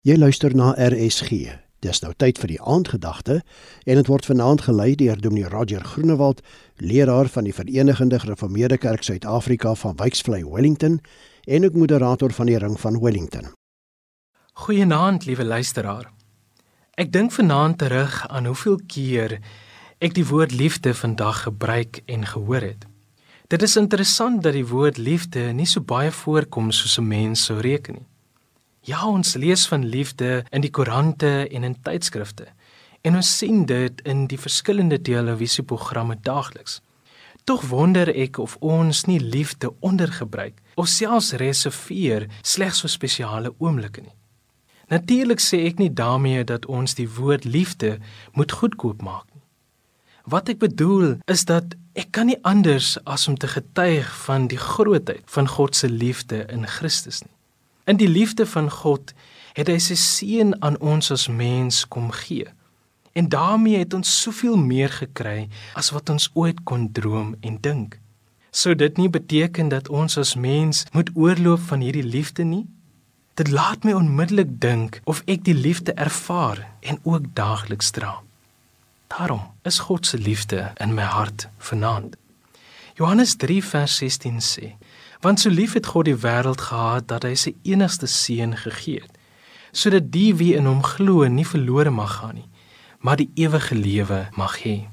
Jy luister na RSG. Dis nou tyd vir die aandgedagte en dit word vanaand gelei deur Dominee Roger Groenewald, leraar van die Verenigde Gereformeerde Kerk Suid-Afrika van Wyksvlei Wellington en ook moderator van die Ring van Wellington. Goeienaand, liewe luisteraar. Ek dink vanaand terug aan hoeveel keer ek die woord liefde vandag gebruik en gehoor het. Dit is interessant dat die woord liefde nie so baie voorkom soos 'n mens sou reken nie. Ja, ons lees van liefde in die koerante en in tydskrifte. En ons sien dit in die verskillende televisieprogramme daagliks. Tog wonder ek of ons nie liefde ondergebruik of selfs reserveer slegs vir spesiale oomblikke nie. Natuurlik sê ek nie daarmee dat ons die woord liefde moet goedkoop maak nie. Wat ek bedoel is dat ek kan nie anders as om te getuig van die grootheid van God se liefde in Christus nie. In die liefde van God het hy sy seun aan ons as mens kom gee. En daarmee het ons soveel meer gekry as wat ons ooit kon droom en dink. Sou dit nie beteken dat ons as mens moet oorloop van hierdie liefde nie? Dit laat my onmiddellik dink of ek die liefde ervaar en ook daagliks dra. Daarom is God se liefde in my hart vanaand. Johannes 3 vers 16 sê: Want so lief het God die wêreld gehad dat hy sy enigste seun gegee het, sodat die wie in hom glo nie verlore mag gaan nie, maar die ewige lewe mag hê.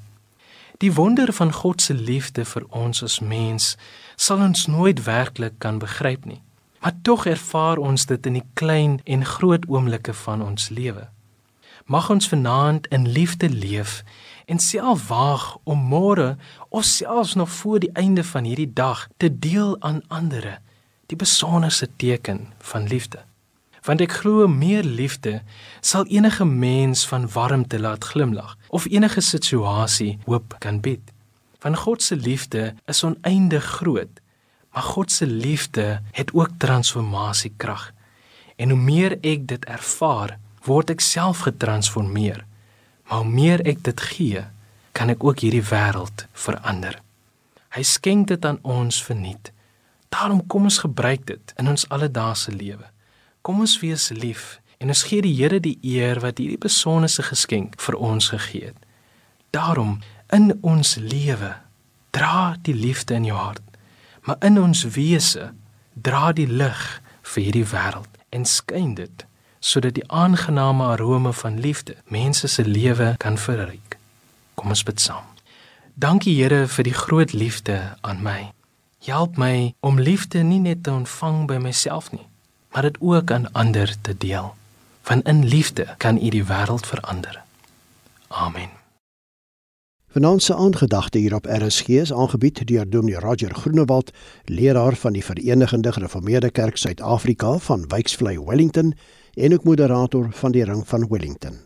Die wonder van God se liefde vir ons as mens sal ons nooit werklik kan begryp nie, maar tog ervaar ons dit in die klein en groot oomblikke van ons lewe. Mag ons vanaand in liefde leef en self waag om môre of selfs nog voor die einde van hierdie dag te deel aan ander die besonderse teken van liefde. Want ek glo meer liefde sal enige mens van warmte laat glimlag of enige situasie hoop kan bied. Van God se liefde is oneindig groot, maar God se liefde het ook transformasiekrag. En hoe meer ek dit ervaar, word ek self getransformeer. Maar hoe meer ek dit gee, kan ek ook hierdie wêreld verander. Hy skenk dit aan ons verniet. Daarom kom ons gebruik dit in ons alledaagse lewe. Kom ons wees lief en ons gee die Here die eer wat hierdie besonderse geskenk vir ons gegee het. Daarom in ons lewe dra die liefde in jou hart, maar in ons wese dra die lig vir hierdie wêreld en skyn dit sodat die aangename arome van liefde mense se lewe kan verryk. Kom ons bid saam. Dankie Here vir die groot liefde aan my. Help my om liefde nie net te ontvang by myself nie, maar dit ook aan ander te deel. Want in liefde kan U die wêreld verander. Amen. Vanaand se aangedagte hier op RSG is aangebied deur Dominee Roger Groenewald, leraar van die Verenigde Gereformeerde Kerk Suid-Afrika van Wyksvlei Wellington en ook moderator van die Ring van Wellington.